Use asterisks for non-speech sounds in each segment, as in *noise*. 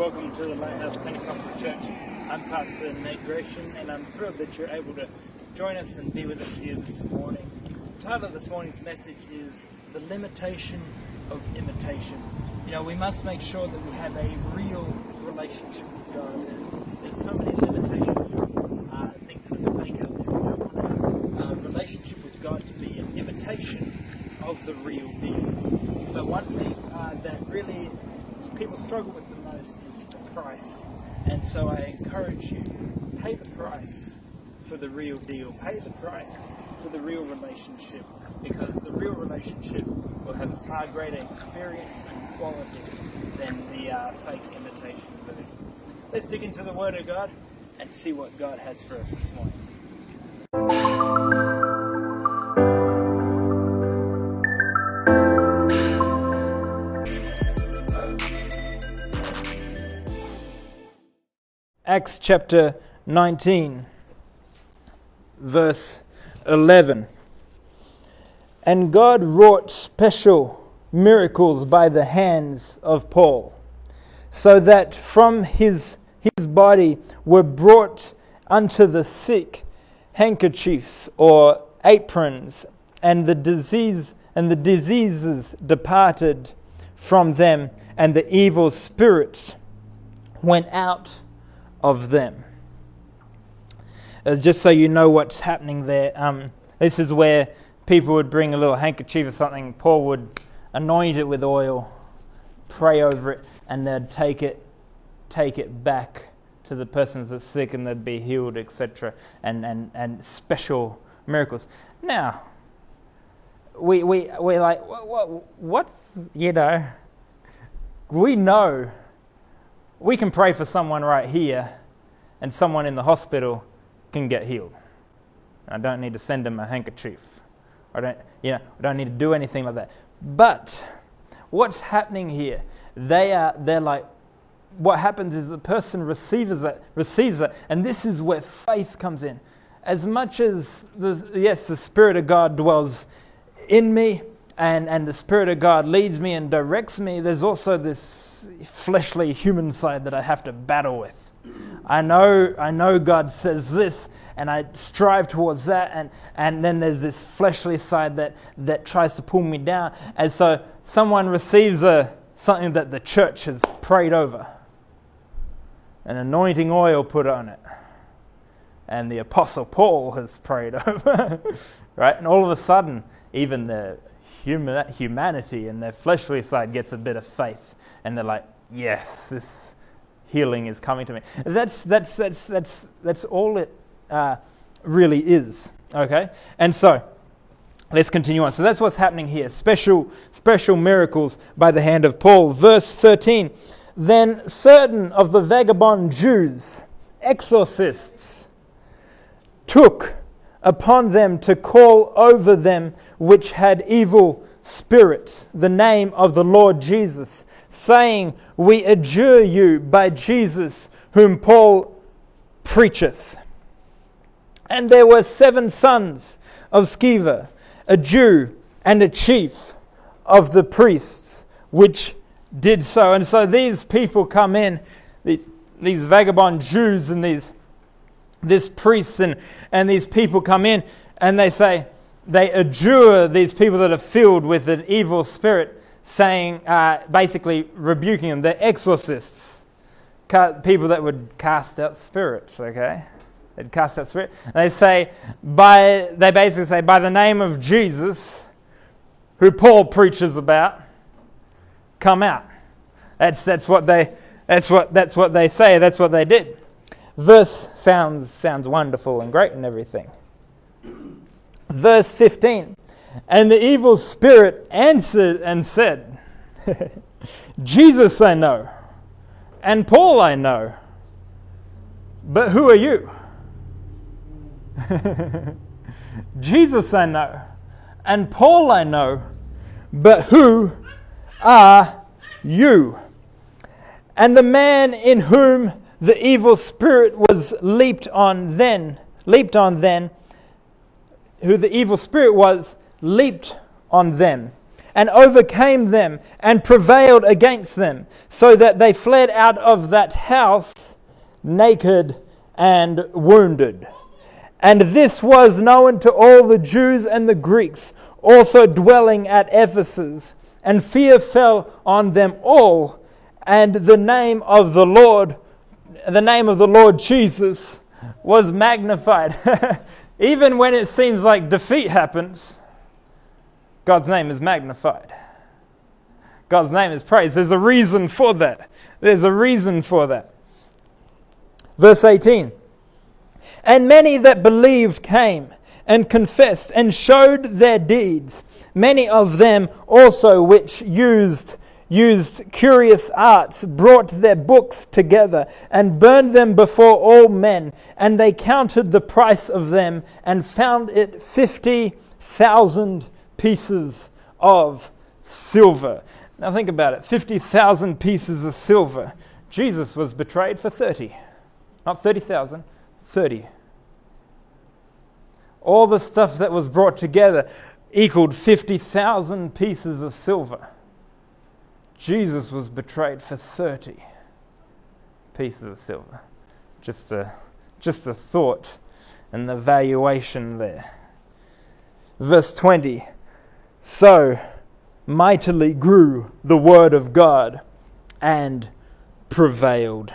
welcome to the Lighthouse Pentecostal Church. I'm Pastor Nate Gresham, and I'm thrilled that you're able to join us and be with us here this morning. The title of this morning's message is The Limitation of Imitation. You know, we must make sure that we have a real relationship with God. There's, there's so many limitations from uh, things that are fake out there. We don't want our uh, relationship with God to be an imitation of the real deal. But one thing uh, that really people struggle with the most is the price. And so I encourage you, pay the price for the real deal. Pay the price for the real relationship because the real relationship will have a far greater experience and quality than the uh, fake imitation version. Let's dig into the Word of God and see what God has for us this morning. Acts chapter 19, verse 11. And God wrought special miracles by the hands of Paul, so that from his, his body were brought unto the sick handkerchiefs or aprons, and the disease and the diseases departed from them, and the evil spirits went out of them. Uh, just so you know what's happening there, um, this is where people would bring a little handkerchief or something. Paul would anoint it with oil, pray over it, and they'd take it, take it back to the persons that's sick, and they'd be healed, etc. And and and special miracles. Now, we we we like what, what what's you know, we know we can pray for someone right here, and someone in the hospital can get healed. I don't need to send them a handkerchief. I don't, you know, I don't need to do anything like that. But what's happening here? They are, they're like, what happens is the person receives it, receives it, and this is where faith comes in. As much as, the, yes, the Spirit of God dwells in me, and, and the Spirit of God leads me and directs me, there's also this fleshly human side that I have to battle with. I know, I know God says this, and I strive towards that, and, and then there's this fleshly side that, that tries to pull me down. And so someone receives a, something that the church has prayed over, an anointing oil put on it, and the Apostle Paul has prayed *laughs* over, right? And all of a sudden, even the human, humanity and their fleshly side gets a bit of faith, and they're like, yes, this healing is coming to me. That's, that's, that's, that's, that's all it uh, really is. Okay? And so, let's continue on. So that's what's happening here. Special, special miracles by the hand of Paul. Verse 13. Then certain of the vagabond Jews, exorcists, took upon them to call over them which had evil spirits the name of the Lord Jesus, saying, We adjure you by Jesus, whom Paul preacheth. And there were seven sons of Sceva, a Jew and a chief of the priests, which did so. And so these people come in, these, these vagabond Jews and these this priests and, and these people come in and they say, they adjure these people that are filled with an evil spirit, saying, uh, basically rebuking them. They're exorcists, people that would cast out spirits, okay? They'd cast out spirit. They say, by, they basically say, by the name of Jesus, who Paul preaches about, come out. That's, that's, what they, that's, what, that's what they say, that's what they did verse sounds, sounds wonderful and great and everything. Verse 15 And the evil spirit answered and said, *laughs* Jesus I know, and Paul I know, but who are you? *laughs* Jesus I know, and Paul I know, but who are you? And the man in whom the evil spirit was leaped on then, leaped on then, who the evil spirit was, leaped on them, and overcame them and prevailed against them, so that they fled out of that house naked and wounded. And this was known to all the Jews and the Greeks, also dwelling at Ephesus. And fear fell on them all, and the name of the Lord, the name of the Lord Jesus, was magnified. *laughs* Even when it seems like defeat happens, God's name is magnified. God's name is praised. There's a reason for that. There's a reason for that. Verse 18 And many that believed came and confessed and showed their deeds, many of them also which used used curious arts, brought their books together, and burned them before all men. And they counted the price of them, and found it fifty thousand pieces of silver. Now think about it 50,000 pieces of silver. Jesus was betrayed for 30. Not 30,000, 30. All the stuff that was brought together equaled 50,000 pieces of silver. Jesus was betrayed for 30 pieces of silver. Just a, just a thought and the valuation there. Verse 20 so mightily grew the word of God and prevailed.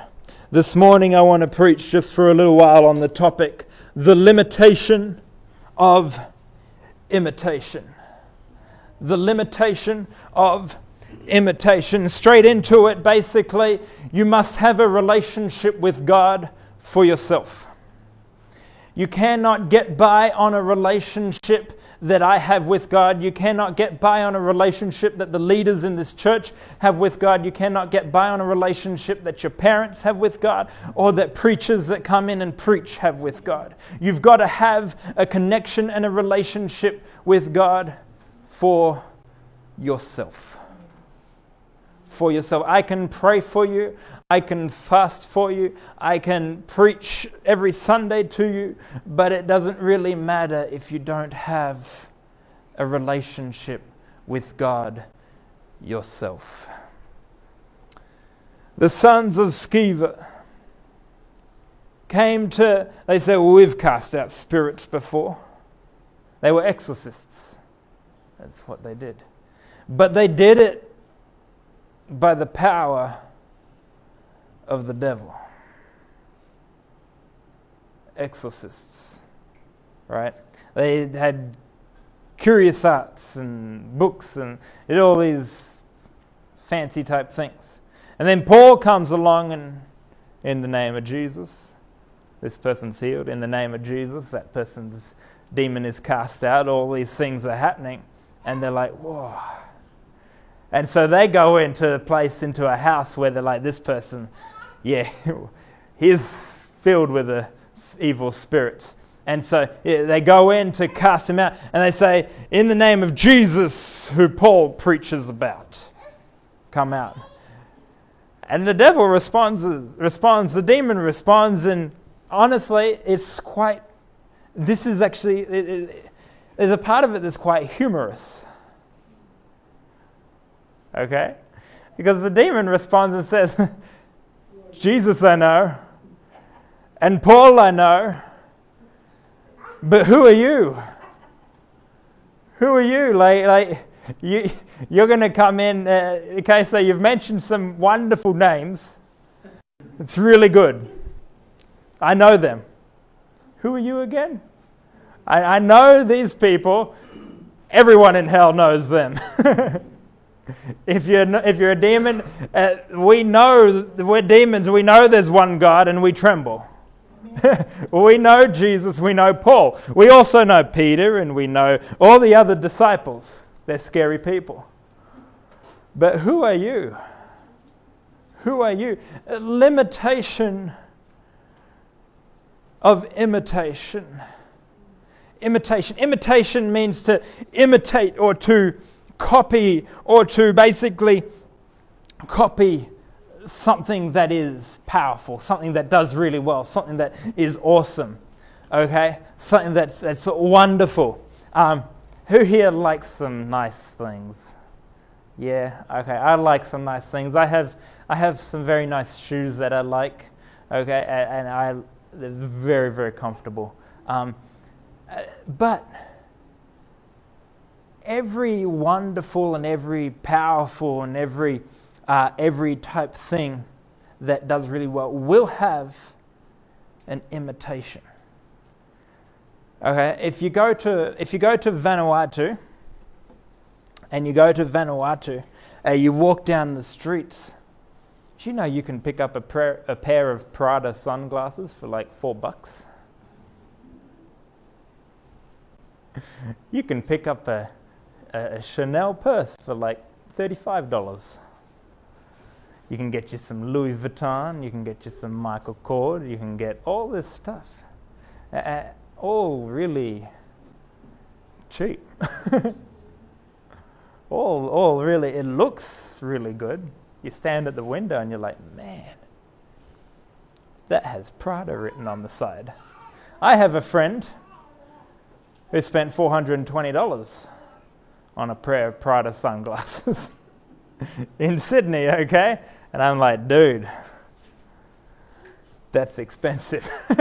This morning, I want to preach just for a little while on the topic the limitation of imitation. The limitation of imitation. Straight into it, basically, you must have a relationship with God for yourself. You cannot get by on a relationship that I have with God. You cannot get by on a relationship that the leaders in this church have with God. You cannot get by on a relationship that your parents have with God or that preachers that come in and preach have with God. You've got to have a connection and a relationship with God for yourself. For yourself. I can pray for you. I can fast for you, I can preach every Sunday to you, but it doesn't really matter if you don't have a relationship with God yourself. The sons of Sceva came to, they said, well, we've cast out spirits before. They were exorcists. That's what they did. But they did it by the power of the devil. Exorcists, right? They had curious arts and books and did all these fancy type things. And then Paul comes along and, in the name of Jesus, this person's healed. In the name of Jesus, that person's demon is cast out. All these things are happening. And they're like, whoa. And so they go into a place, into a house where they're like, this person yeah, *laughs* he's filled with the evil spirits. And so they go in to cast him out, and they say, In the name of Jesus, who Paul preaches about, come out. And the devil responds, responds, the demon responds, and honestly, it's quite, this is actually, it, it, there's a part of it that's quite humorous. Okay? Because the demon responds and says, *laughs* Jesus I know, and Paul I know, but who are you? Who are you? Like, like you, you're going to come in. Uh, okay, so you've mentioned some wonderful names. It's really good. I know them. Who are you again? I, I know these people. Everyone in hell knows them. *laughs* *laughs* if you're, if you're a demon, uh, we know we're demons. We know there's one God and we tremble. *laughs* we know Jesus, we know Paul. We also know Peter and we know all the other disciples. They're scary people. But who are you? Who are you? Limitation of imitation. Imitation. Imitation means to imitate or to copy or to basically copy something that is powerful, something that does really well, something that is awesome, okay? Something that's, that's wonderful. Um, who here likes some nice things? Yeah, okay. I like some nice things. I have I have some very nice shoes that I like. Okay, and, I they're very very comfortable. Um, uh, but every wonderful and every powerful and every uh, every type thing that does really well will have an imitation. Okay, if you go to if you go to Vanuatu and you go to Vanuatu, uh, you walk down the streets. Do you know you can pick up a, pra- a pair of Prada sunglasses for like four bucks? *laughs* you can pick up a, a Chanel purse for like $35. You can get you some Louis Vuitton, you can get you some Michael Kors, you can get all this stuff. Uh, all really cheap. *laughs* all, all really, it looks really good. You stand at the window and you're like, man, that has Prada written on the side. I have a friend who spent $420 on a pair of Prada sunglasses *laughs* in Sydney, okay? And I'm like, dude, that's expensive. *laughs*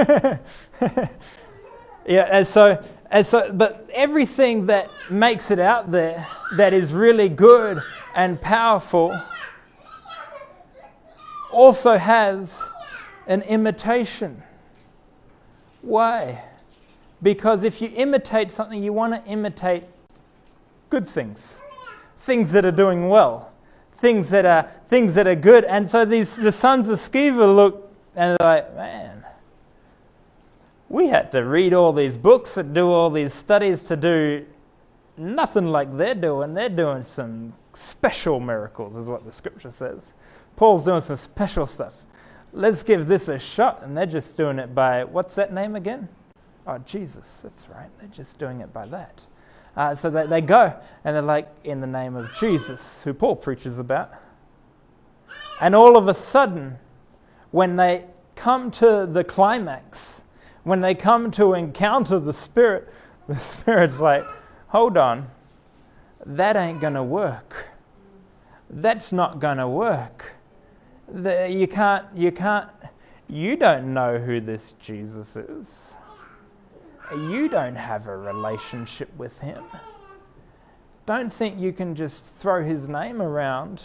yeah, and so and so, but everything that makes it out there that is really good and powerful also has an imitation. Why? Because if you imitate something, you want to imitate good things, things that are doing well, things that are things that are good. And so these the sons of Sceva look and they're like, man, we had to read all these books and do all these studies to do nothing like they're doing. They're doing some special miracles, is what the scripture says. Paul's doing some special stuff. Let's give this a shot. And they're just doing it by, what's that name again? Oh, Jesus. That's right. They're just doing it by that. Uh, so they, they go and they're like, in the name of Jesus, who Paul preaches about. And all of a sudden, when they come to the climax, when they come to encounter the Spirit, *laughs* the Spirit's like, hold on, that ain't going to work. That's not going to work. The, you can't, you can't, you don't know who this Jesus is. You don't have a relationship with him. Don't think you can just throw his name around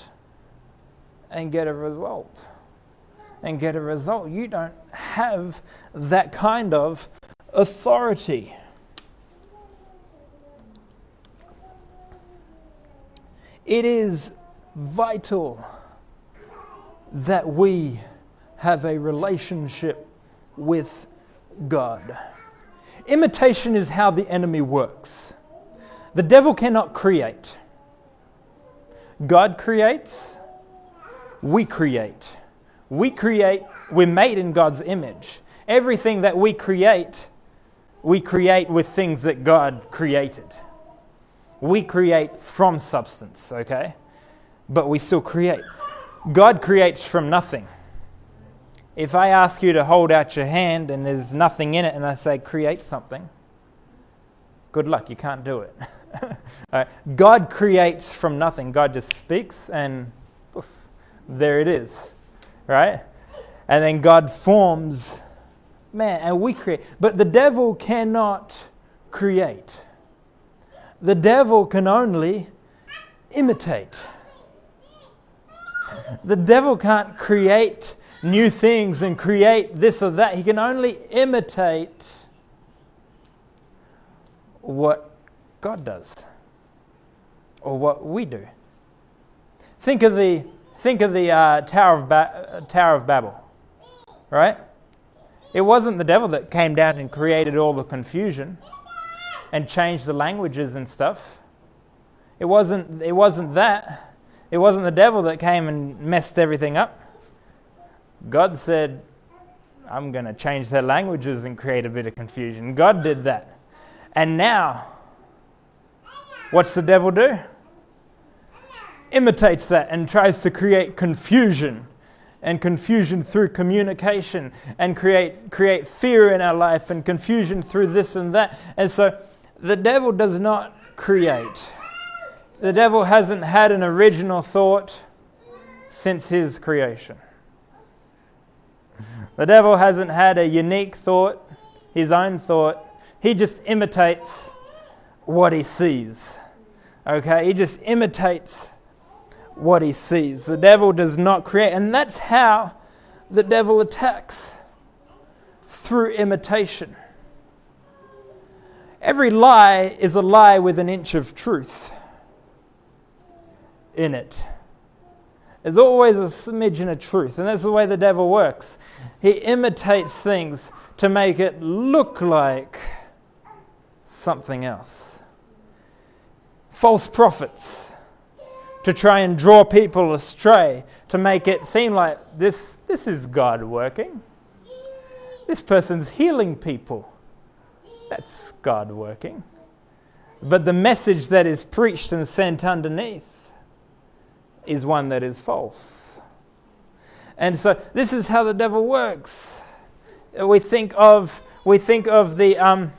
and get a result and get a result. You don't have that kind of authority. It is vital that we have a relationship with God. Imitation is how the enemy works. The devil cannot create. God creates, we create. We create, we're made in God's image. Everything that we create, we create with things that God created. We create from substance, okay? But we still create. God creates from nothing. If I ask you to hold out your hand and there's nothing in it, and I say, create something, good luck, you can't do it. *laughs* right. God creates from nothing. God just speaks, and poof, there it is right? And then God forms man, and we create. But the devil cannot create, the devil can only imitate. The devil can't create new things and create this or that. He can only imitate what God does or what we do. Think of the Think of the uh, Tower, of ba- Tower of Babel, right? It wasn't the devil that came down and created all the confusion and changed the languages and stuff. It wasn't, it wasn't that. It wasn't the devil that came and messed everything up. God said, I'm going to change their languages and create a bit of confusion. God did that. And now, what's the devil do? imitates that and tries to create confusion and confusion through communication and create, create fear in our life and confusion through this and that. And so the devil does not create, The devil hasn't had an original thought since his creation. The devil hasn't had a unique thought, his own thought. He just imitates what he sees. Okay? He just imitates what he sees. The devil does not create. And that's how the devil attacks through imitation. Every lie is a lie with an inch of truth in it. There's always a smidgen of truth, and that's the way the devil works. He imitates things to make it look like something else. False prophets to try and draw people astray, to make it seem like this, this is God working. This person's healing people. That's God working. But the message that is preached and sent underneath is one that is false. And so this is how the devil works. We think of we think of the um,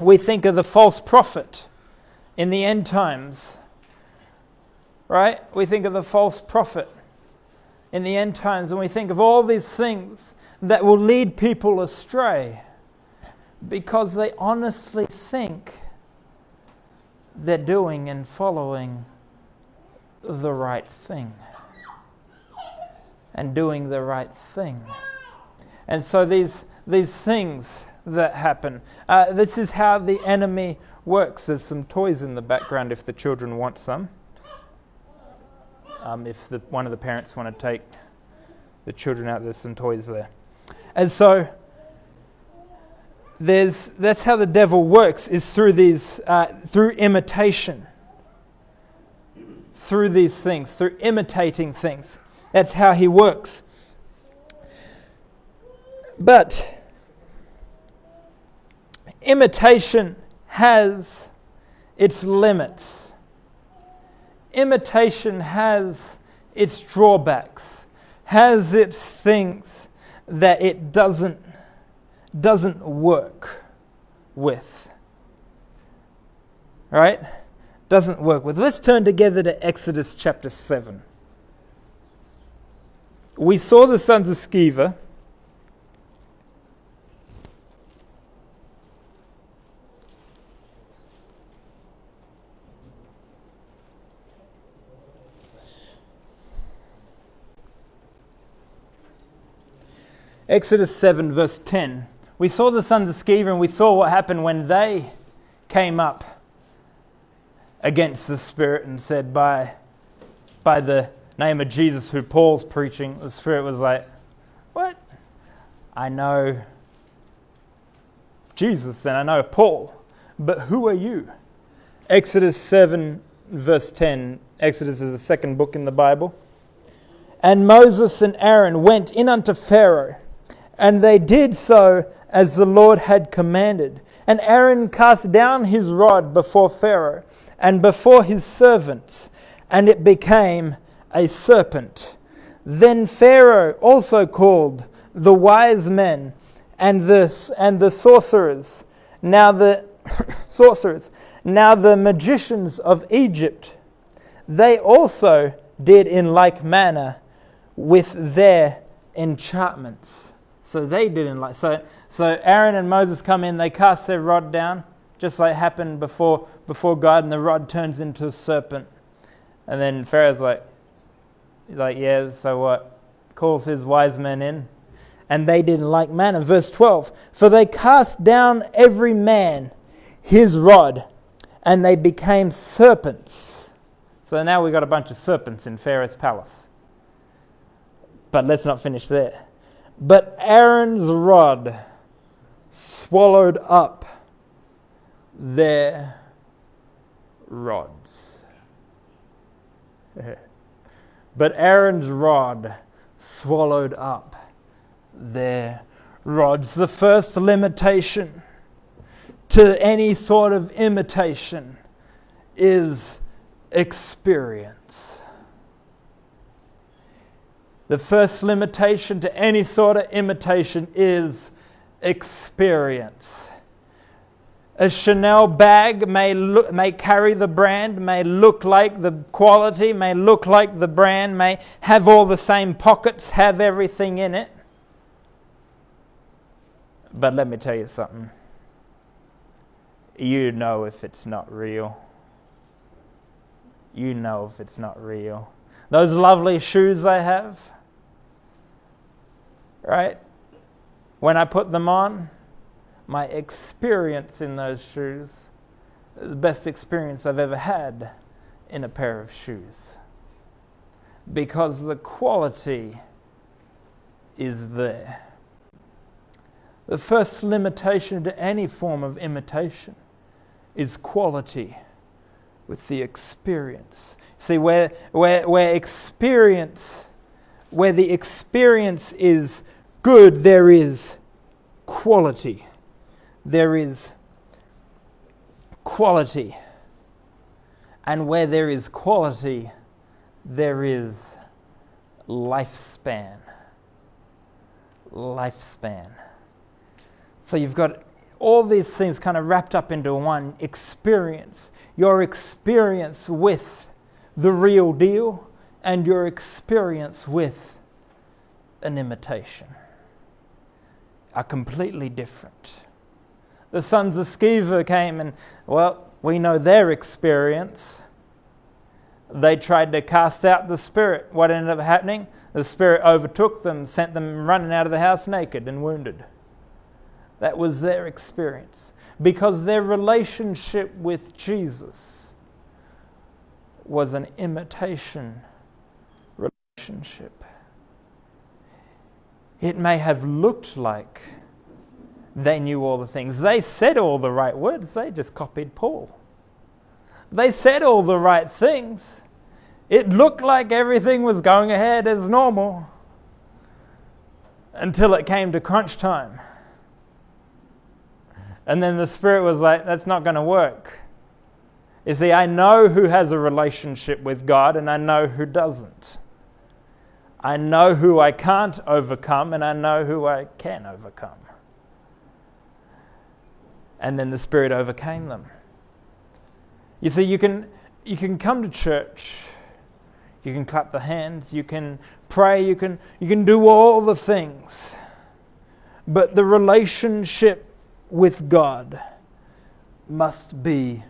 we think of the false prophet in the end times. Right? We think of the false prophet in the end times and we think of all these things that will lead people astray because they honestly think they're doing and following the right thing and doing the right thing. And so these, these things that happen, uh, this is how the enemy works. There's some toys in the background if the children want some. Um, if the, one of the parents want to take the children out, there's some toys there. And so there's, that's how the devil works is through these uh, through imitation through these things through imitating things that's how he works but imitation has its limits imitation has its drawbacks has its things that it doesn't doesn't work with. Right? Doesn't work with. Let's turn together to Exodus chapter 7. We saw the sons of Sceva. Exodus 7, verse 10 we saw the sons of Sceva and we saw what happened when they came up against the Spirit and said, by, by the name of Jesus, who Paul's preaching, the Spirit was like, What? I know Jesus and I know Paul, but who are you? Exodus 7, verse 10. Exodus is the second book in the Bible. And Moses and Aaron went in unto Pharaoh and they did so as the Lord had commanded. And Aaron cast down his rod before Pharaoh and before his servants, and it became a serpent. Then Pharaoh also called the wise men and the, and the sorcerers, now the *coughs* sorcerers, now the magicians of Egypt. They also did in like manner with their enchantments. So they did in like. So so Aaron and Moses come in. They cast their rod down, just like happened before before God, and the rod turns into a serpent. And then Pharaoh's like, like yeah. So what? Calls his wise men in, and they didn't like manner. Verse twelve. For they cast down every man his rod, and they became serpents. So now we've got a bunch of serpents in Pharaoh's palace. But let's not finish there. But Aaron's rod swallowed up their rods. *laughs* but Aaron's rod swallowed up their rods. The first limitation to any sort of imitation is experience. The first limitation to any sort of imitation is experience. A Chanel bag may, look, may carry the brand, may look like the quality, may look like the brand, may have all the same pockets, have everything in it. But let me tell you something. You know if it's not real. You know if it's not real. Those lovely shoes I have, right? When I put them on, my experience in those shoes, the best experience I've ever had in a pair of shoes. Because the quality is there. The first limitation to any form of imitation is quality with the experience. See, where, where, where experience, where the experience is good, there is quality there is quality. And where there is quality, there is lifespan. Lifespan. So you've got all these things kind of wrapped up into one experience. Your experience with the real deal and your experience with an imitation are completely different the sons of Sceva came and, well, we know their experience. They tried to cast out the spirit. What ended up happening? The spirit overtook them, sent them running out of the house naked and wounded. That was their experience. Because their relationship with Jesus was an imitation relationship. It may have looked like they knew all the things. They said all the right words, they just copied Paul. They said all the right things. It looked like everything was going ahead as normal until it came to crunch time. And then the Spirit was like, that's not going to work. You see, I know who has a relationship with God and I know who doesn't. I know who I can't overcome and I know who I can overcome and then the Spirit overcame them. You see, you can, you can come to church, you can clap the hands, you can pray, you can, you can do all the things, but the relationship with God must be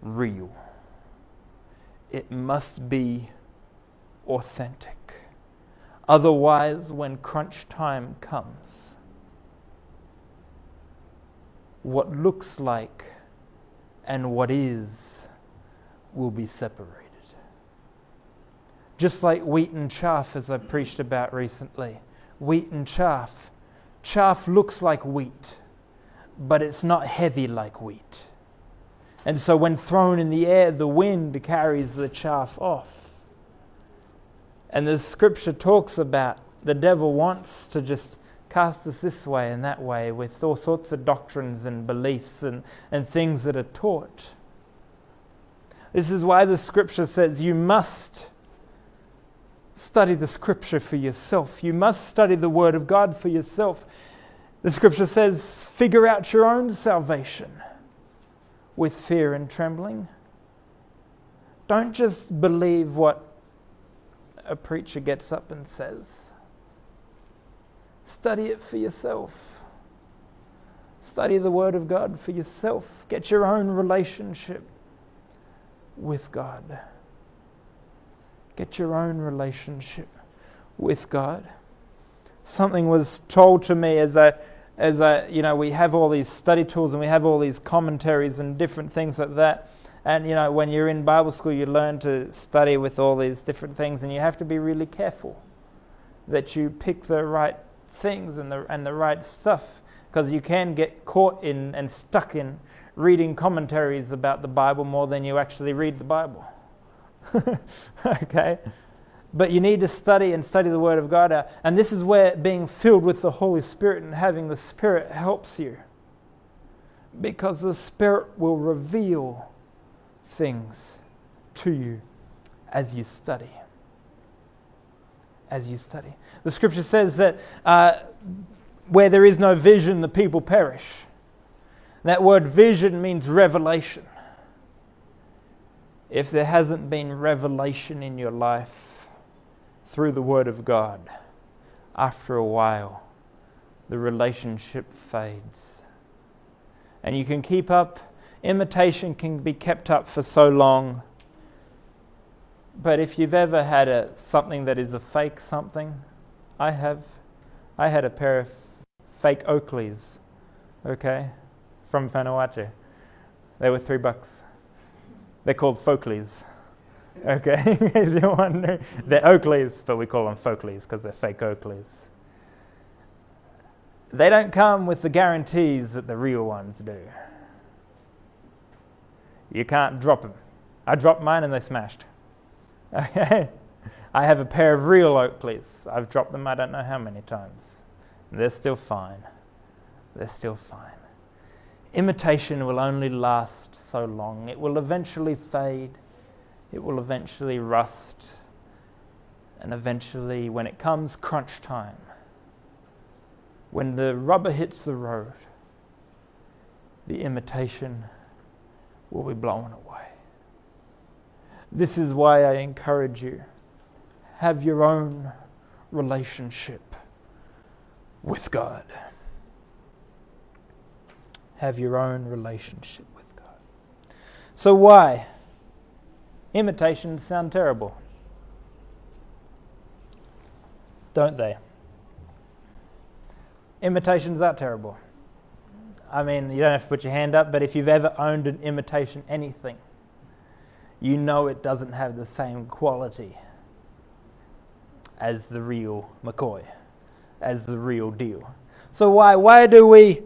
real. It must be authentic. Otherwise, when crunch time comes, what looks like and what is will be separated. Just like wheat and chaff, as I preached about recently. Wheat and chaff. Chaff looks like wheat, but it's not heavy like wheat. And so, when thrown in the air, the wind carries the chaff off. And the scripture talks about the devil wants to just cast us this way and that way with all sorts of doctrines and beliefs and, and things that are taught. This is why the scripture says you must study the scripture for yourself. You must study the word of God for yourself. The scripture says, figure out your own salvation with fear and trembling. Don't just believe what a preacher gets up and says. Study it for yourself. Study the Word of God for yourself. Get your own relationship with God. Get your own relationship with God. Something was told to me as I, as I, you know, we have all these study tools and we have all these commentaries and different things like that. And, you know, when you're in Bible school, you learn to study with all these different things, and you have to be really careful that you pick the right things and the, and the right stuff because you can get caught in and stuck in reading commentaries about the Bible more than you actually read the Bible. *laughs* okay? But you need to study and study the Word of God out. And this is where being filled with the Holy Spirit and having the Spirit helps you. Because the Spirit will reveal things to you as you study as you study. The scripture says that uh, where there is no vision, the people perish. That word vision means revelation. If there hasn't been revelation in your life through the Word of God, after a while, the relationship fades. And you can keep up, imitation can be kept up for so long. But if you've ever had a, something that is a fake something, I have. I had a pair of fake Oakleys, okay, from Vanuatu. They were three bucks. They're called Folkleys. Okay, *laughs* if you're wondering, they're Oakleys, but we call them Folkleys because they're fake Oakleys. They don't come with the guarantees that the real ones do. You can't drop them. I dropped mine and they smashed. Okay? I have a pair of real Oakleys. I've dropped them I don't know how many times. They're still fine. They're still fine. Imitation will only last so long. It will eventually fade. It will eventually rust. And eventually, when it comes crunch time, when the rubber hits the road, the imitation will be blown away. This is why I encourage you have your own relationship with God. Have your own relationship with God. So, why? Imitations sound terrible, don't they? Imitations are terrible. I mean, you don't have to put your hand up, but if you've ever owned an imitation anything, you know it doesn't have the same quality as the real McCoy, as the real deal. So why why do we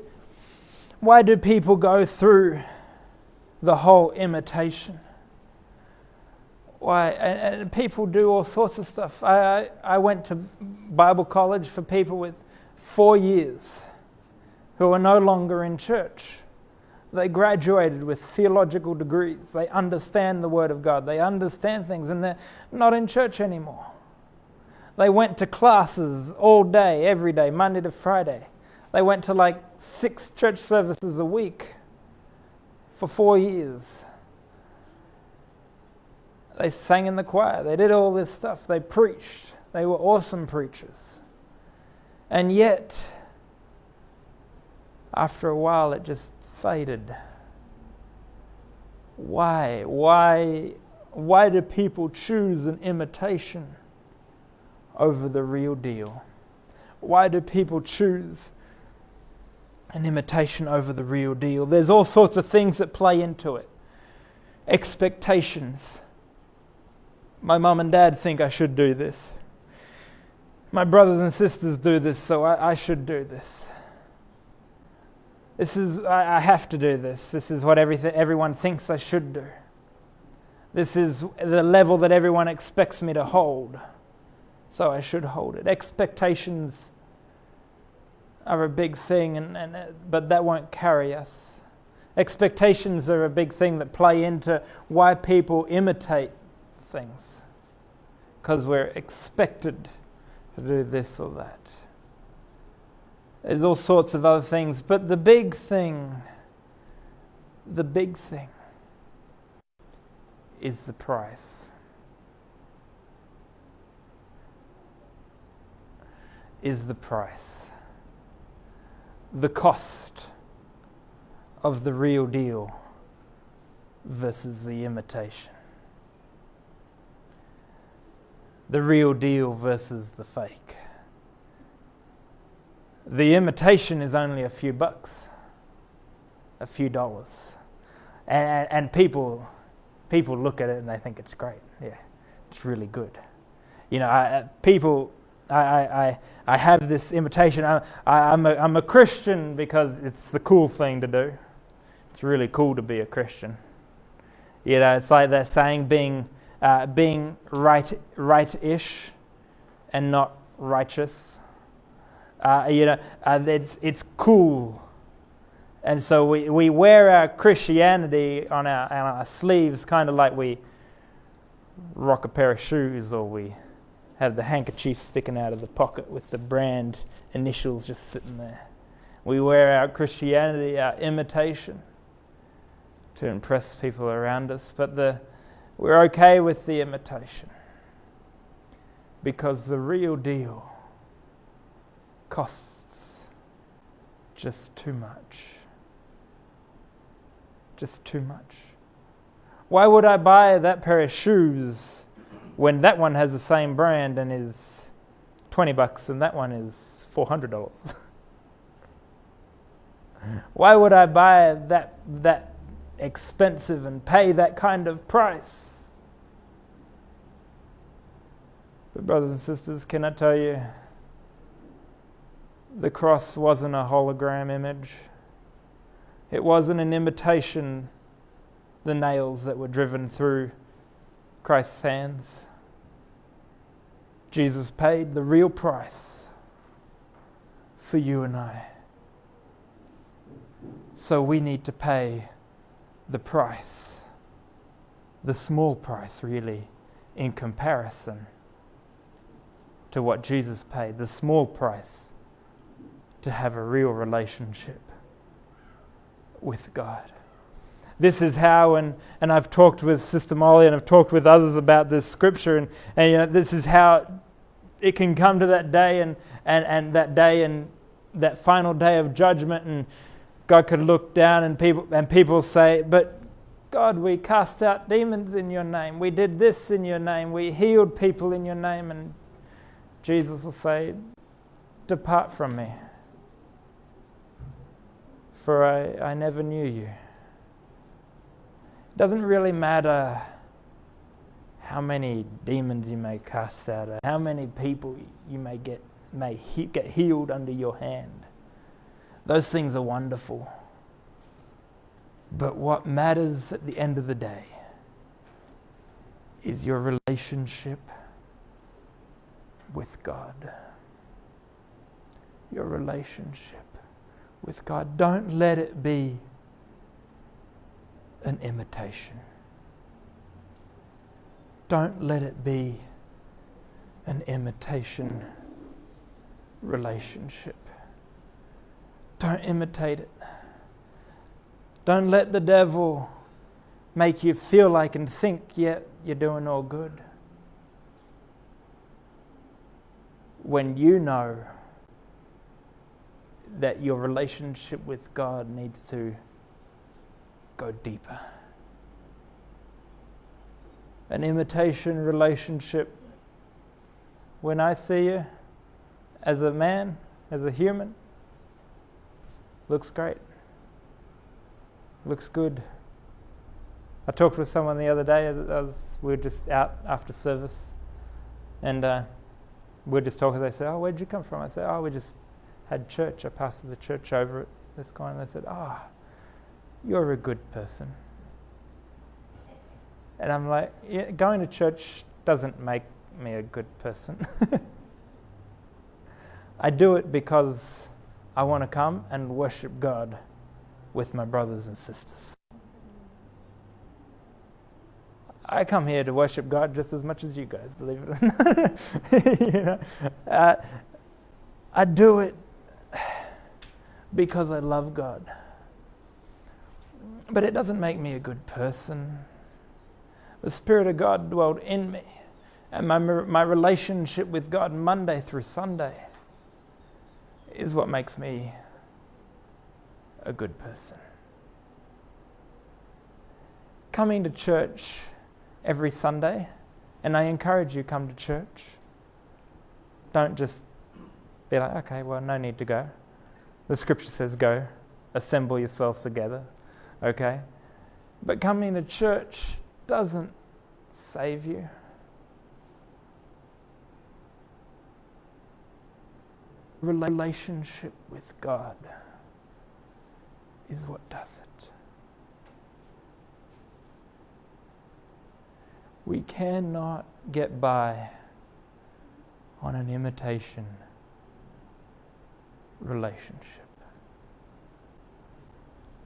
why do people go through the whole imitation? Why and, and people do all sorts of stuff. I, I, I went to Bible college for people with four years who are no longer in church. They graduated with theological degrees. They understand the Word of God. They understand things, and they're not in church anymore. They went to classes all day, every day, Monday to Friday. They went to like six church services a week for four years. They sang in the choir. They did all this stuff. They preached. They were awesome preachers. And yet, after a while, it just faded. Why? Why? Why do people choose an imitation over the real deal? Why do people choose an imitation over the real deal? There's all sorts of things that play into it. Expectations. My mum and dad think I should do this. My brothers and sisters do this, so I, I should do this. This is, I, I have to do this. This is what everything, everyone thinks I should do. This is the level that everyone expects me to hold, so I should hold it. Expectations are a big thing, and, and, uh, but that won't carry us. Expectations are a big thing that play into why people imitate things, because we're expected to do this or that. There's all sorts of other things, but the big thing, the big thing is the price. Is the price. The cost of the real deal versus the imitation the real deal versus the fake. The imitation is only a few bucks, a few dollars. And, and people, people look at it and they think it's great. Yeah, it's really good. You know, I, people, I, I, I have this imitation. I, I, I'm, a, I'm a Christian because it's the cool thing to do. It's really cool to be a Christian. You know, it's like that saying being uh, being right, right-ish and not righteous. Uh, you know, uh, it's, it's cool. And so we, we wear our Christianity on our, on our sleeves kind of like we rock a pair of shoes or we have the handkerchief sticking out of the pocket with the brand initials just sitting there. We wear our Christianity, our imitation, to impress people around us, but the, we're okay with the imitation because the real deal costs just too much. Just too much. Why would I buy that pair of shoes when that one has the same brand and is 20 bucks and that one is $400? *laughs* Why would I buy that, that expensive and pay that kind of price? But, brothers and sisters, can I tell you, the cross wasn't a hologram image, it wasn't an imitation, the nails that were driven through Christ's hands. Jesus paid the real price for you and I. So we need to pay the price, the small price, really, in comparison to what Jesus paid, the small price to have a real relationship with God. This is how, and, and I've talked with Sister Molly and I've talked with others about this scripture, and, and you know, this is how it can come to that day and, and, and that day and that final day of judgment, and God could look down and people, and people say, But God, we cast out demons in your name. We did this in your name. We healed people in your name. And Jesus will say, Depart from me, for I, I never knew you. It doesn't really matter how many demons you may cast out, or how many people you may get, may he, get healed under your hand. Those things are wonderful. But what matters at the end of the day is your relationship with God. Your relationship with God. Don't let it be an imitation. Don't let it be an imitation relationship. Don't imitate it. Don't let the devil make you feel like and think yet you're doing all good. When you know that your relationship with God needs to go deeper. An imitation relationship. When I see you as a man, as a human, Looks great. Looks good. I talked with someone the other day. Was, we were just out after service, and uh, we were just talking. They said, "Oh, where'd you come from?" I said, "Oh, we just had church. I passed the church over this guy." And they said, "Ah, oh, you're a good person." And I'm like, yeah, going to church doesn't make me a good person. *laughs* I do it because I want to come and worship God with my brothers and sisters. I come here to worship God just as much as you guys, believe it or *laughs* not. *laughs* you know, uh, I do it because I love God. But it doesn't make me a good person. The Spirit of God dwelled in me, and my, my relationship with God Monday through Sunday is what makes me a good person. Coming to church every Sunday, and I encourage you come to church. Don't just be like, okay, well, no need to go. The scripture says go, assemble yourselves together, okay? But coming to church doesn't save you. relationship with God is what does it. We cannot get by on an imitation relationship.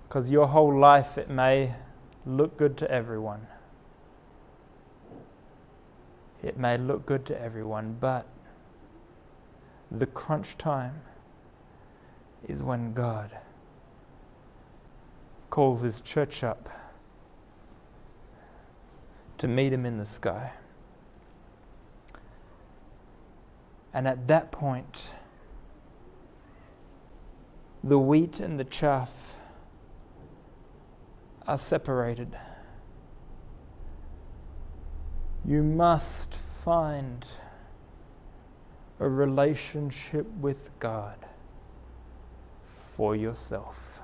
Because your whole life, it may look good to everyone. It may look good to everyone, but the crunch time, is when God calls his church up to meet him in the sky. And at that point, the wheat and the chaff are separated. You must find a relationship with God for yourself.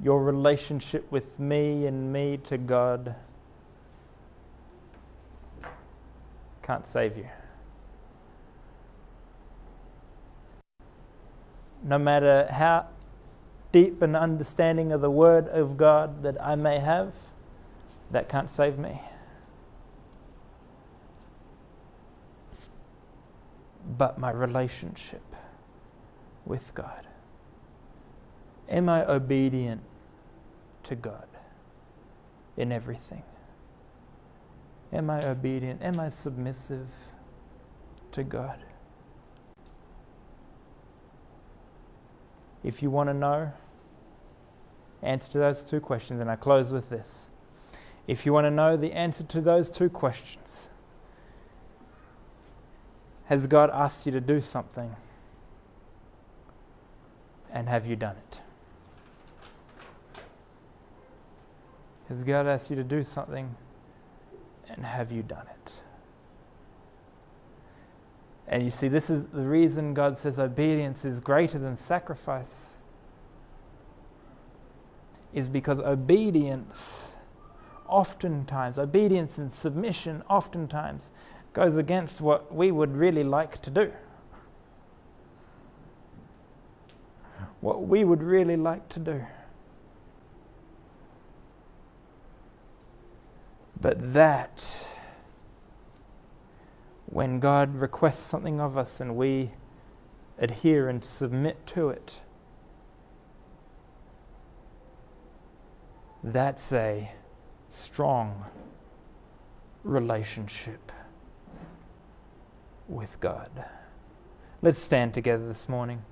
Your relationship with me and me to God can't save you. No matter how deep an understanding of the Word of God that I may have, that can't save me. But my relationship with God. Am I obedient to God in everything? Am I obedient? Am I submissive to God? If you want to know, answer to those two questions, and I close with this. If you want to know the answer to those two questions, has God asked you to do something? And have you done it? Has God asked you to do something? And have you done it? And you see, this is the reason God says obedience is greater than sacrifice, is because obedience, oftentimes, obedience and submission, oftentimes, goes against what we would really like to do. What we would really like to do. But that, when God requests something of us and we adhere and submit to it, that's a strong relationship with God. Let's stand together this morning.